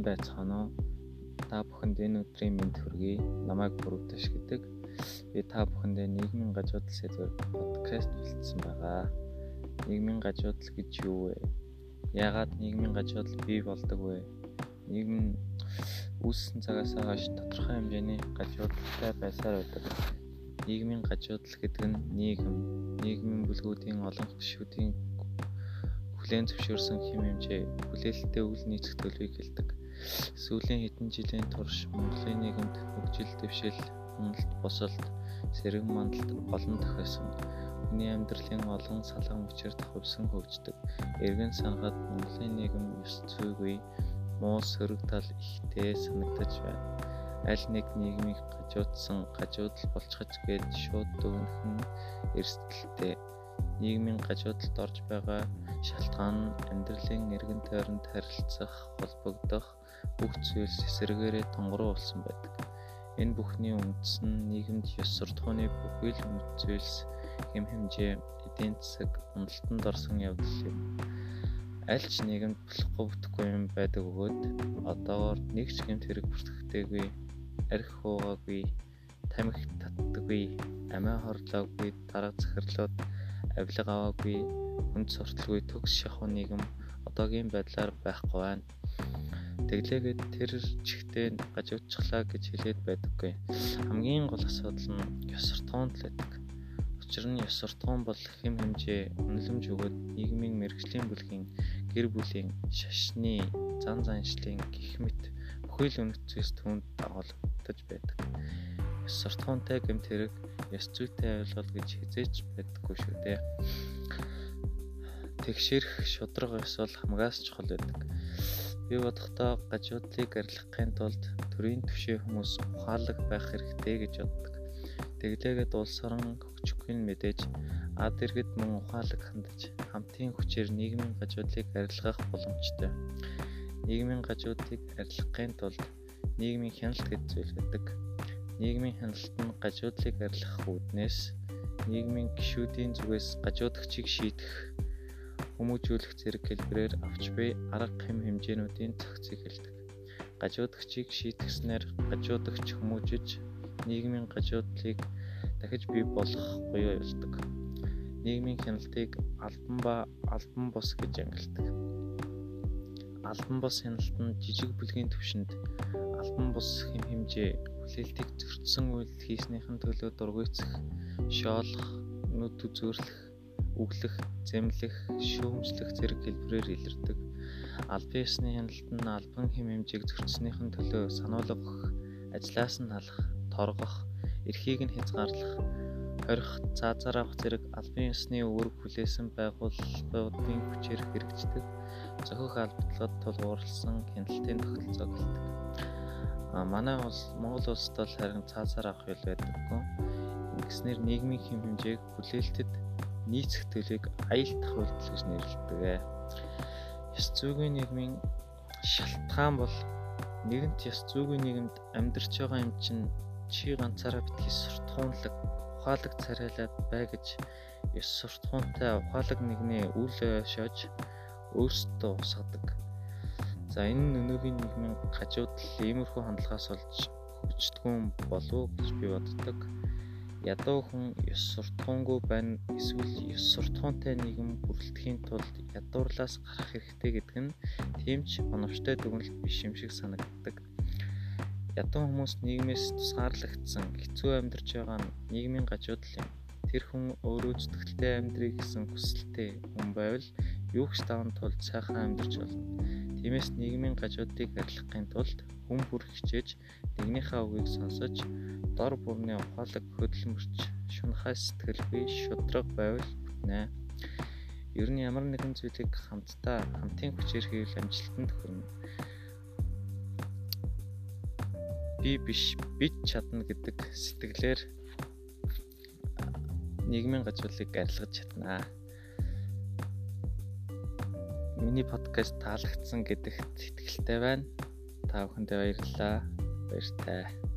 сайн байцгаана уу? Та бүхэнд энэ өдрийн мэнд хүргэе. Намайг бүрөвдөш гэдэг. Би та бүхэндээ нийгмийн гажуудал сэдвээр подкаст бэлдсэн байгаа. Нийгмийн гажуудал гэж юу вэ? Яагаад нийгмийн гажуудал бий болдог вэ? Нийгэм үүссэн цагаас хойш тодорхой хэмжээний гажуудалтай байсаар байдаг. Нийгмийн гажуудал гэдэг нь нийгэм, нийгмийн бүлгүүдийн олон гишүүдийн хүлээн зөвшөөрсөн хэм хэмжээ хүлээлттэй үйл нийцэх төлөвийг хэлдэг. Сүүлийн хэдэн жилийн турш Монголын нийгэмд хөгжил дэвшил, уналт, босолт, сэрэг мандалт олон тохиосон. Хүний амьдралын олон салган учирт хувьсан хөгждөг. Эргэн санахад Монголын нийгэм ёс зүйгүй, муу сөрөг тал ихтэй санагдаж байна. Аль нэг нийгмийг гажуудсан, гажуудал болчихж гээд шууд дүгнэх нь эрсдэлтэй нийгмийн гажуудалд орж байгаа шалтгаан нь амьдралын эргэн тойронд харилцах, холбогдох бүх зүйлс эсрэгээрээ тонгороо болсон байдаг. Энэ бүхний үндэс нь нийгэмд ёс суртахууны бүхий л үнэт зүйлс хэм хэмжээ, эдийн засаг, уналтанд орсон явдал юм. Аль ч нийгэмд болохгүй бүтэхгүй юм байдаг бөгөөд одоогоор нэг ч гэмт хэрэг бүртгэгдээгүй, арх хуугаагүй, тамхи татдаггүй, амиа хорлоогүй, дарга захирлууд авилга аваагүй хүнд сурталгүй төгс шахуу нийгэм одоогийн байдлаар байхгүй байна. Тэглээгээд тэр чихтэй гажуудчихлаа гэж хэлээд байдаггүй. Хамгийн гол асуудал нь ёс суртахуунд л байдаг. Учир нь ёс суртахуун бол хэм хэмжээ үнэлэмж өгөөд нийгмийн мэрэгжлийн бүлгийн гэр бүлийн шашны зан заншлын гих мэт бүхий л үнэт зүйлс түүнд дагуулж байдаг. Ёс суртахуунтай гэмт хэрэг ёс зүйтэй ойлголт гэж хизээч байдаггүй шүү дээ. Тэгшэрх шудраг ёс бол хамгаас чухал байдаг. Би бодохдоо гажуудлыг арилгахын тулд төрийн түвшин хүмүүс ухаалаг байх хэрэгтэй гэж боддог. Тэглээгээд улс орон хөгжихгүй нь мэдээж ад иргэд мөн ухаалаг хандаж хамтын хүчээр нийгмийн гажуудлыг арилгах боломжтой. Нийгмийн гажуудлыг арилгахын тулд нийгмийн хяналт гэж зүйл байдаг Нийгмийн хяналт нь гажуудлыг арилгах үүднээс нийгмийн гишүүдийн зүгээс гажуудагчийг шийдэх, хүмүүжүүлэх зэрэг хэлбэрээр авч буй арга хэм хэмжээнүүдийн зохицыг хэлдэг. Гажуудагчийг шийтгэснээр гажуудагч хүмүүжиж нийгмийн гажуудлыг дахиж бий болгох буюу явуулдаг. Нийгмийн хяналтыг албан ба албан бус гэж ангилдаг. Албан бус хяналт нь жижиг бүлгийн түвшинд албан бус хэм хэмжээ хүлээлтийг зөрчсөн үйлдэл хийснийхэн төлөө дургуйцах, шоолох, нүд үзүүрлэх, үглэх, зэмлэх, шүүмжлэх зэрэг хэлбэрээр илэрдэг. Албан ёсны хяналт нь албан хэм хэмжээг зөрчснийхэн төлөө сануулга өгөх, ажлаас нь алах, торгох, эрхийг нь хязгаарлах, хорих, заазаар авах зэрэг албан ёсны үүрэг хүлээсэн байгууллагын хүчээр хэрэгждэг. Зохих албатлагад тулгуурласан хяналтын тогтолцоог хэлдэг. А манай улс Монгол улсад бол харин цаазаар авах хэл байдаггүй. Ингэснээр нийгмийн хэм хэмжээг хүлээлтэд нийцэх төлөвийг аялдах үйлдэл гэж нэрлэдэг. Ёс зүйн нийгмийн шалтгаан бол нэгэнт ёс зүйн нийгэмд амьдарч байгаа юм чинь чи ганцаараа битгий суртахуунлаг ухаалаг царайлаад бай гэж ёс суртахуунтай ухаалаг нэгнээ үл шож өөрсдөө усгадаг За энэ өнөөгийн нийгмийн хажуудал иймэрхүү хандлагаас олж хөгждгүн болов гэж би боддог. Ядуу хүн ёс суртахуунгүй байна эсвэл ёс суртахуунтай нийгэм бүрэлдэхийн тулд ядуурлаас гарах хэрэгтэй гэдэг нь тийм ч оновчтой дүгнэлт биш юм шиг санагддаг. Ядуу хүмүүс нийгмээс тусгаарлагдсан хэцүү амьдарч байгаа нь нийгмийн гажуудал юм. Тэр хүн өөрөө зүтгэлтэй амьдрыг гэсэн хүсэлтэй хүн байвал юу ч даван тулд сайхан амьдарч болно Тиймээс нийгмийн гажуудыг арилгахын тулд хүн бүр хичээж нэгнийхээ үгийг сонсож дор бүрний ухаалаг хөдөлмөрч шунхай сэтгэлгүй шудраг байвал бүтнэ. Ер нь ямар нэгэн зүйлийг хамтдаа хамтын хүчээр хийвэл амжилтанд хүрнэ. Би биш бид чадна гэдэг сэтгэлээр нийгмийн гажуулыг арилгаж чаднаа миний подкаст таалагдсан гэдэгт итгэлтэй байна. Та бүхэндээ баярлалаа. Баяртай.